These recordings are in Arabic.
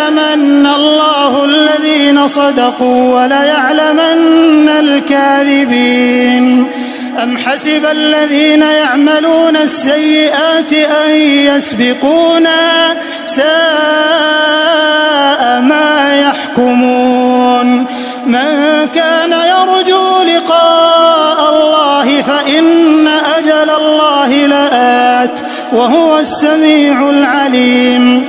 فليعلمن الله الذين صدقوا وليعلمن الكاذبين. أم حسب الذين يعملون السيئات أن يسبقونا ساء ما يحكمون. من كان يرجو لقاء الله فإن أجل الله لآت وهو السميع العليم.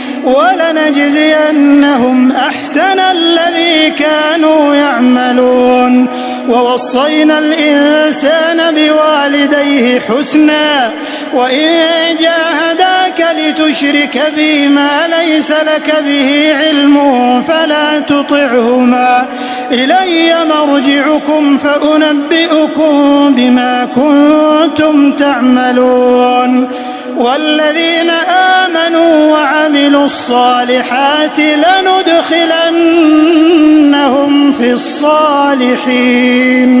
ولنجزينهم أحسن الذي كانوا يعملون. ووصينا الإنسان بوالديه حسنا وإن جاهداك لتشرك بي ما ليس لك به علم فلا تطعهما. إلي مرجعكم فأنبئكم بما كنتم تعملون. والذين آمنوا وعملوا الصالحات لندخلنهم في الصالحين.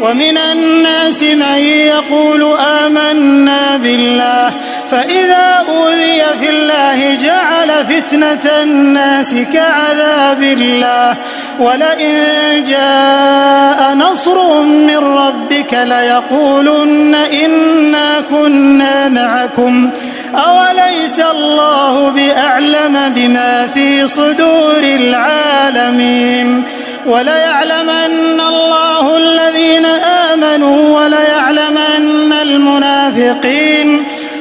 ومن الناس من يقول آمنا بالله فإذا أوذي في الله فتنة الناس كعذاب الله. ولئن جاء نصر من ربك ليقولن إنا كنا معكم. أوليس الله بأعلم بما في صدور العالمين؟ وليعلمن الله الذين آمنوا وليعلمن المنافقين.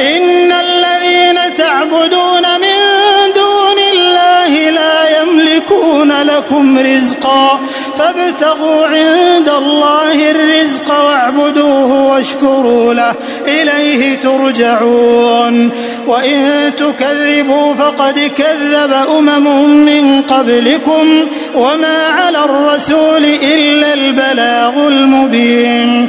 إن الذين تعبدون من دون الله لا يملكون لكم رزقا فابتغوا عند الله الرزق واعبدوه واشكروا له إليه ترجعون. وإن تكذبوا فقد كذب أمم من قبلكم وما على الرسول إلا البلاغ المبين.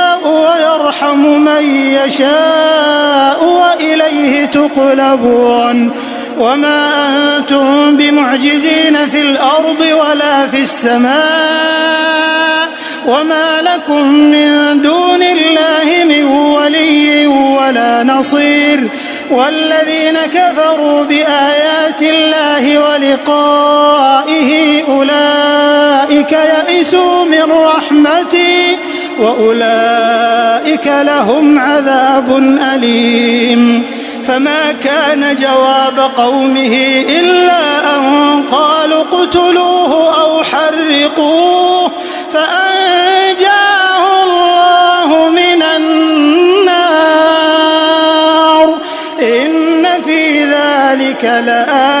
ويرحم من يشاء وإليه تقلبون وما أنتم بمعجزين في الأرض ولا في السماء وما لكم من دون الله من ولي ولا نصير والذين كفروا بآيات الله ولقائه أولئك يئسوا من وأولئك لهم عذاب أليم. فما كان جواب قومه إلا أن قالوا اقتلوه أو حرقوه. فأنجاه الله من النار. إن في ذلك لآيات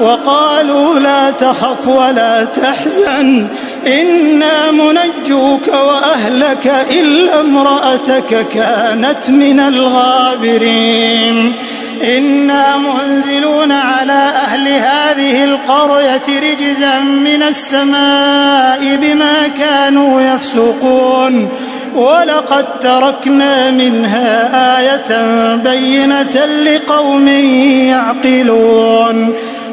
وقالوا لا تخف ولا تحزن إنا منجوك وأهلك إلا امرأتك كانت من الغابرين. إنا منزلون على أهل هذه القرية رجزا من السماء بما كانوا يفسقون. ولقد تركنا منها آية بينة لقوم يعقلون.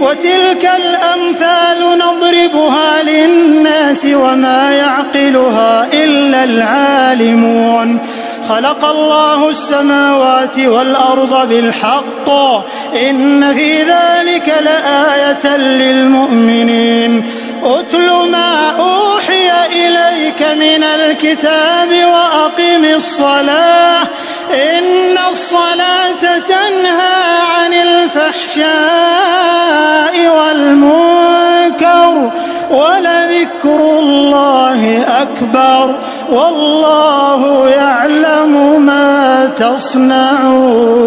وتلك الأمثال نضربها للناس وما يعقلها إلا العالمون. خلق الله السماوات والأرض بالحق. إن في ذلك لآية للمؤمنين. أتل ما أوحي إليك من الكتاب وأقم الصلاة. إن الصلاة تنهى عن الفحشاء ولذكر الله أكبر والله يعلم ما تصنعون.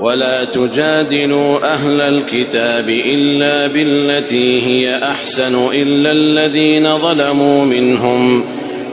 ولا تجادلوا أهل الكتاب إلا بالتي هي أحسن إلا الذين ظلموا منهم.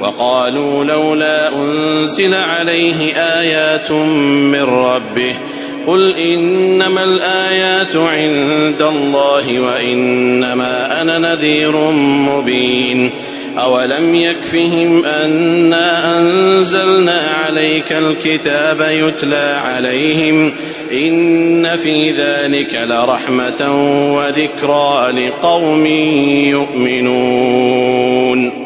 وقالوا لولا أنزل عليه آيات من ربه قل إنما الآيات عند الله وإنما أنا نذير مبين أولم يكفهم أنا أنزلنا عليك الكتاب يتلى عليهم إن في ذلك لرحمة وذكرى لقوم يؤمنون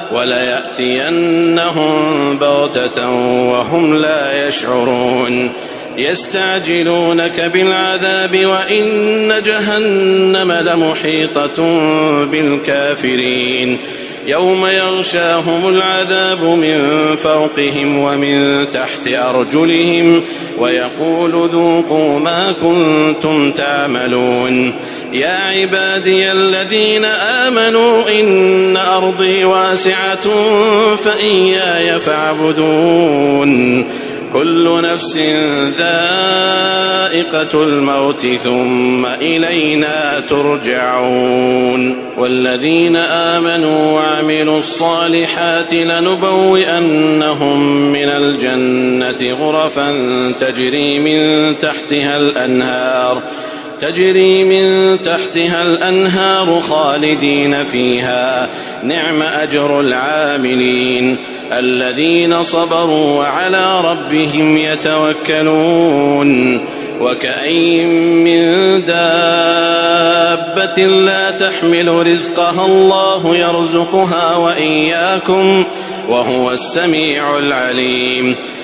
وليأتينهم بغتة وهم لا يشعرون. يستعجلونك بالعذاب وإن جهنم لمحيطة بالكافرين. يوم يغشاهم العذاب من فوقهم ومن تحت أرجلهم ويقول ذوقوا ما كنتم تعملون. يا عبادي الذين آمنوا إن أرضي واسعة فإياي فاعبدون. كل نفس ذائقة الموت ثم إلينا ترجعون. والذين آمنوا وعملوا الصالحات لنبوئنهم من الجنة غرفا تجري من تحتها الأنهار. تجري من تحتها الأنهار خالدين فيها. نعم أجر العاملين الذين صبروا وعلى ربهم يتوكلون. وكأين من دابة لا تحمل رزقها الله يرزقها وإياكم وهو السميع العليم.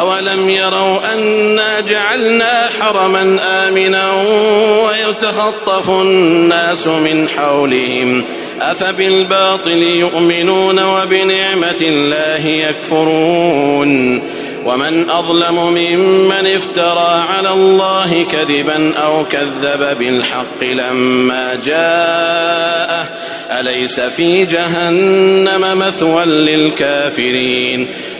أولم يروا أنا جعلنا حرما آمنا ويتخطف الناس من حولهم أفبالباطل يؤمنون وبنعمة الله يكفرون ومن أظلم ممن افترى على الله كذبا أو كذب بالحق لما جاءه أليس في جهنم مثوى للكافرين